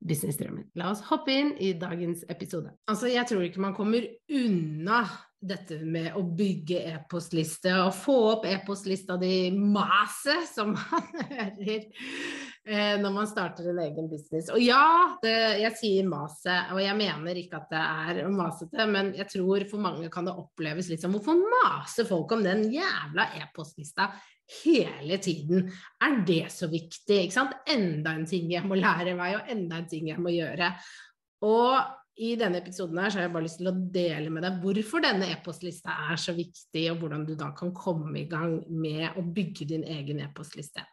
businessdrømmen. La oss hoppe inn i dagens episode. Altså, jeg tror ikke man kommer unna dette med å bygge e-postliste og få opp e-postlista di maset, som man hører når man starter en egen business. Og ja, det, jeg sier maset, og jeg mener ikke at det er masete, men jeg tror for mange kan det oppleves litt som hvorfor maser folk om den jævla e-postlista hele tiden? Er det så viktig? Ikke sant? Enda en ting jeg må lære meg, og enda en ting jeg må gjøre. Og i denne episoden her så har jeg bare lyst til å dele med deg hvorfor denne e-postlista er så viktig, og hvordan du da kan komme i gang med å bygge din egen e-postliste.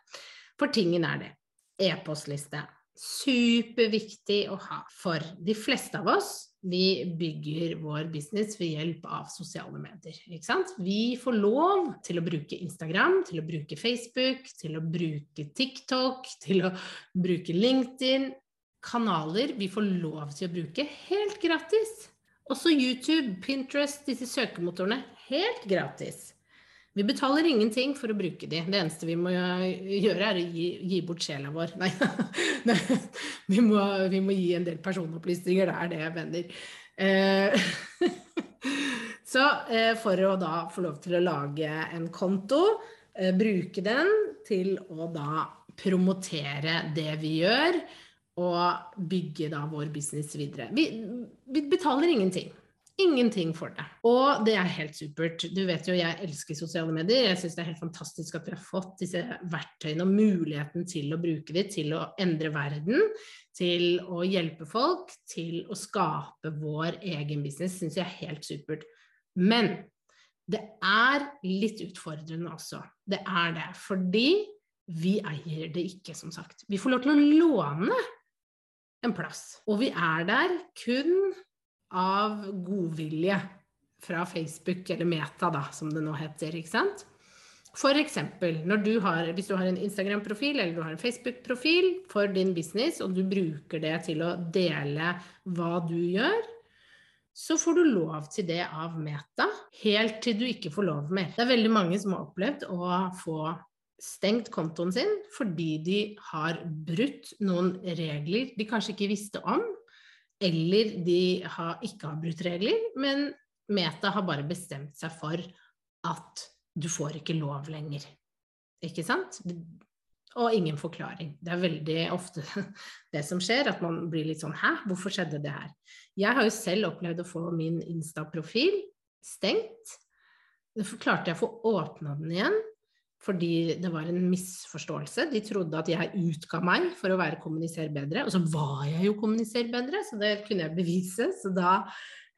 For tingen er det. E-postliste. Superviktig å ha. For de fleste av oss, vi bygger vår business ved hjelp av sosiale medier. Ikke sant? Vi får lov til å bruke Instagram, til å bruke Facebook, til å bruke TikTok, til å bruke LinkedIn, kanaler vi får lov til å bruke helt gratis. Også YouTube, Pinterest, disse søkemotorene. Helt gratis. Vi betaler ingenting for å bruke de. Det eneste vi må gjøre, er å gi, gi bort sjela vår. Nei. Vi, må, vi, må, gi en del personopplysninger. Det er det jeg mener. Eh, så eh, for å da få lov til å lage en konto, eh, bruke den til å da promotere det vi gjør, og bygge da vår business videre. Vi, vi, betaler ingenting. Ingenting for det. Og det er helt supert. Du vet jo jeg elsker sosiale medier. Jeg syns det er helt fantastisk at vi har fått disse verktøyene og muligheten til å bruke dem til å endre verden, til å hjelpe folk, til å skape vår egen business. Syns jeg er helt supert. Men det er litt utfordrende også. Det er det. Fordi vi eier det ikke, som sagt. Vi får lov til å låne en plass. Og vi er der kun av godvilje fra Facebook, eller Meta, da, som det nå heter. ikke sant? For eksempel, hvis du har en Instagram-profil eller du har en Facebook-profil for din business, og du bruker det til å dele hva du gjør, så får du lov til det av Meta, helt til du ikke får lov mer. Det er veldig mange som har opplevd å få stengt kontoen sin fordi de har brutt noen regler de kanskje ikke visste om, eller de har, ikke har brutt regler, men Meta har bare bestemt seg for at du får ikke lov lenger. Ikke sant? Og ingen forklaring. Det er veldig ofte det som skjer, at man blir litt sånn Hæ, hvorfor skjedde det her? Jeg har jo selv opplevd å få min Insta-profil stengt. Så klarte jeg å få åpna den igjen, fordi det var en misforståelse. De trodde at jeg utga meg for å være kommuniser bedre, og så var jeg jo kommuniser bedre, så det kunne jeg bevise, så da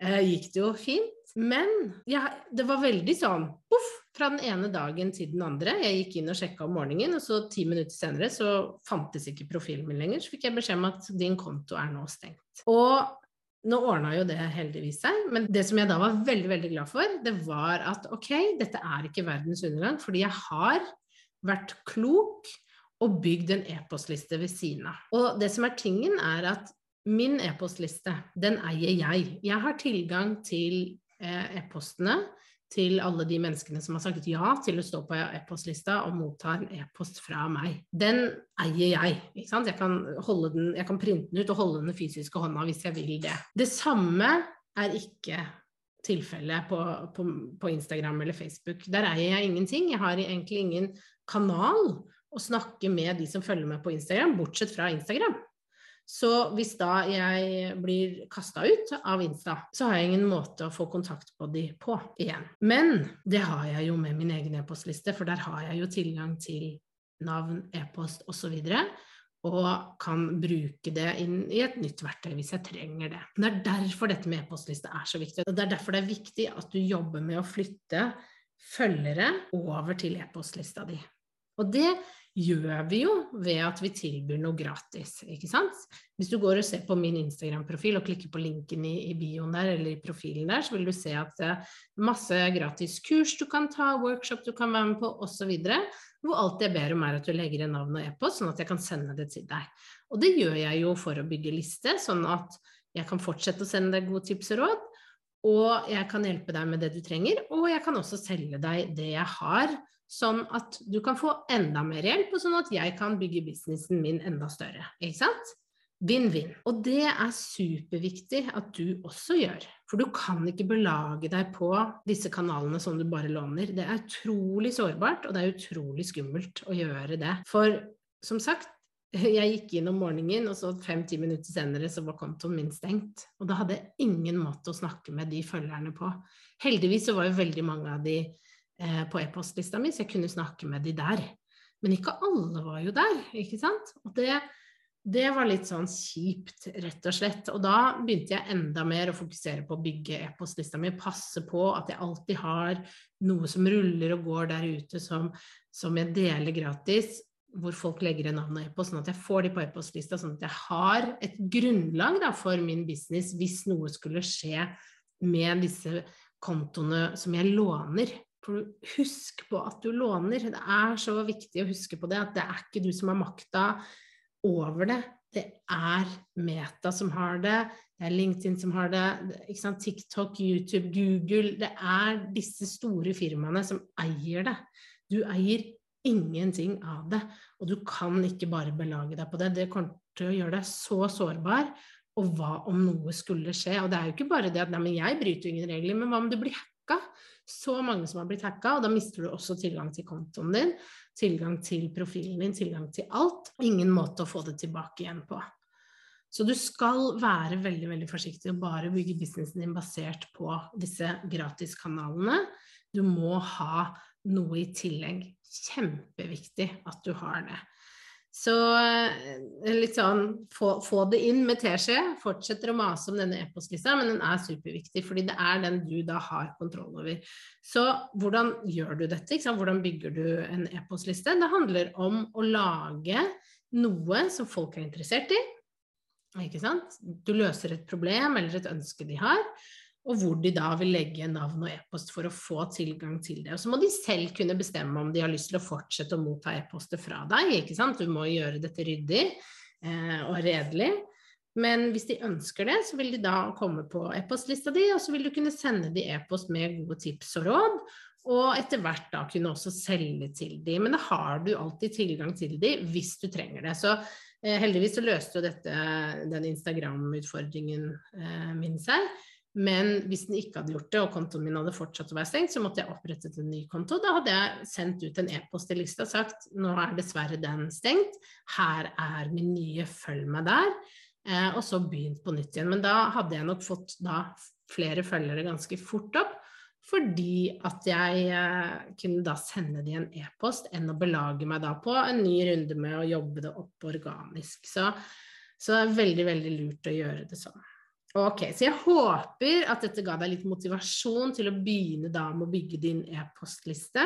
eh, gikk det jo fint. Men ja, det var veldig sånn poff, fra den ene dagen til den andre. Jeg gikk inn og sjekka om morgenen, og så ti minutter senere så fantes ikke profilen min lenger. Så fikk jeg beskjed om at din konto er nå stengt. Og nå ordna jo det heldigvis seg, men det som jeg da var veldig veldig glad for, det var at ok, dette er ikke verdens undergang, fordi jeg har vært klok og bygd en e-postliste ved siden av. Og det som er tingen, er at min e-postliste, den eier jeg. Jeg har tilgang til eh, e-postene til alle de menneskene som har sagt ja til å stå på e-postlista og motta en e-post fra meg. Den eier jeg. ikke sant? Jeg kan, den, jeg kan printe den ut og holde den fysiske hånda hvis jeg vil det. Det samme er ikke tilfellet på, på, på Instagram eller Facebook. Der eier jeg ingenting. Jeg har egentlig ingen kanal å snakke med de som følger meg på Instagram, bortsett fra Instagram. Så hvis da jeg blir kasta ut av Insta, så har jeg ingen måte å få kontakt på de på igjen. Men det har jeg jo med min egen e-postliste, for der har jeg jo tilgang til navn, e-post osv. Og kan bruke det inn i et nytt verktøy hvis jeg trenger det. Det er derfor dette med e-postliste er så viktig. Og det er derfor det er viktig at du jobber med å flytte følgere over til e-postlista di. Og det gjør vi jo ved at vi tilbyr noe gratis, ikke sant. Hvis du går og ser på min Instagram-profil og klikker på linken i, i, bioen der eller i profilen der, så vil du se at det er masse gratis kurs du kan ta, workshop du kan være med på osv. Hvor alt jeg ber om er at du legger inn navn og e-post, sånn at jeg kan sende det til deg. Og det gjør jeg jo for å bygge liste, sånn at jeg kan fortsette å sende deg gode tips og råd. Og jeg kan hjelpe deg med det du trenger, og jeg kan også selge deg det jeg har sånn at du kan få enda mer hjelp, og sånn at jeg kan bygge businessen min enda større. Ikke sant? Vinn-vinn. Og det er superviktig at du også gjør. For du kan ikke belage deg på disse kanalene som du bare låner. Det er utrolig sårbart, og det er utrolig skummelt å gjøre det. For som sagt, jeg gikk inn om morgenen, og så fem-ti minutter senere så var kontoen min stengt. Og da hadde jeg ingen måte å snakke med de følgerne på. Heldigvis så var jo veldig mange av de eh, på e-postlista mi, så jeg kunne snakke med de der. Men ikke alle var jo der, ikke sant. Og det, det var litt sånn kjipt, rett og slett. Og da begynte jeg enda mer å fokusere på å bygge e-postlista mi, passe på at jeg alltid har noe som ruller og går der ute som, som jeg deler gratis, hvor folk legger igjen navn og e-post, sånn at jeg får de på e-postlista, sånn at jeg har et grunnlag da, for min business hvis noe skulle skje med disse kontoene som jeg låner. Husk på at du låner. Det er så viktig å huske på det, at det er ikke du som har makta over det. Det er Meta som har det, det er LinkedIn som har det, TikTok, YouTube, Google Det er disse store firmaene som eier det. Du eier ingenting av det, og du kan ikke bare belage deg på det. Det kommer til å gjøre deg så sårbar. Og hva om noe skulle skje? Og det er jo ikke bare det at nei, men jeg bryter ingen regler, men hva om du blir hacka? så mange som har blitt hacka, og da mister du også tilgang til kontoen din, tilgang til profilen din, tilgang til alt. Ingen måte å få det tilbake igjen på. Så du skal være veldig veldig forsiktig og bare bygge businessen din basert på disse gratiskanalene. Du må ha noe i tillegg. Kjempeviktig at du har det. Så eh, litt sånn få, få det inn med teskje. Fortsetter å mase om denne e-postlista, men den er superviktig, fordi det er den du da har kontroll over. Så hvordan gjør du dette? Hvordan bygger du en e-postliste? Det handler om å lage noe som folk er interessert i. Ikke sant? Du løser et problem eller et ønske de har og hvor de da vil legge navn og e-post for å få tilgang til det. Og så må de selv kunne bestemme om de har lyst til å fortsette å motta e-poster fra deg. ikke sant? Du må gjøre dette ryddig eh, og redelig. Men hvis de ønsker det, så vil de da komme på e-postlista di, og så vil du kunne sende de e-post med gode tips og råd. Og etter hvert da kunne også selge til de. Men da har du alltid tilgang til de hvis du trenger det. Så eh, heldigvis så løste jo dette den Instagram-utfordringen eh, min seg. Men hvis den ikke hadde gjort det, og kontoen min hadde fortsatt å være stengt, så måtte jeg opprettet en ny konto. Da hadde jeg sendt ut en e-post til lista og sagt nå er dessverre den stengt, her er min nye, følg meg der. Eh, og så begynt på nytt igjen. Men da hadde jeg nok fått da flere følgere ganske fort opp. Fordi at jeg eh, kunne da sende de en e-post enn å belage meg da på en ny runde med å jobbe det opp organisk. Så, så det er veldig, veldig lurt å gjøre det sånn. Ok, Så jeg håper at dette ga deg litt motivasjon til å begynne da med å bygge din e-postliste.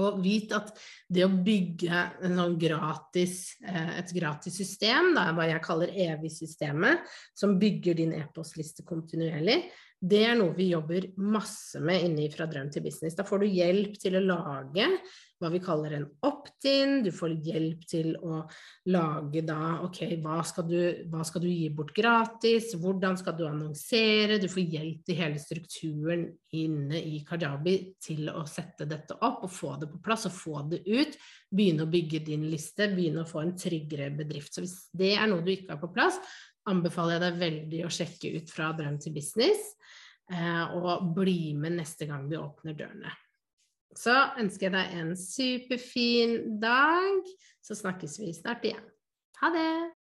Og vit at det å bygge sånn gratis, eh, et gratis system, da, hva jeg kaller evig-systemet, som bygger din e-postliste kontinuerlig, det er noe vi jobber masse med inne Fra drøm til business. Da får du hjelp til å lage hva vi kaller en opt-in. Du får hjelp til å lage da ok, hva skal, du, hva skal, du, gi bort gratis, hvordan skal du annonsere? Du får hjelp til hele strukturen inne i Kajabi til å sette dette opp og få det på plass og få det ut. Begynne å bygge din liste, begynne å få en tryggere bedrift. Så hvis det er noe du ikke har på plass, anbefaler jeg deg veldig å sjekke ut fra drøm til business. Eh, og bli med neste gang vi åpner dørene. Så ønsker jeg deg en superfin dag, så snakkes vi snart igjen. Ha det!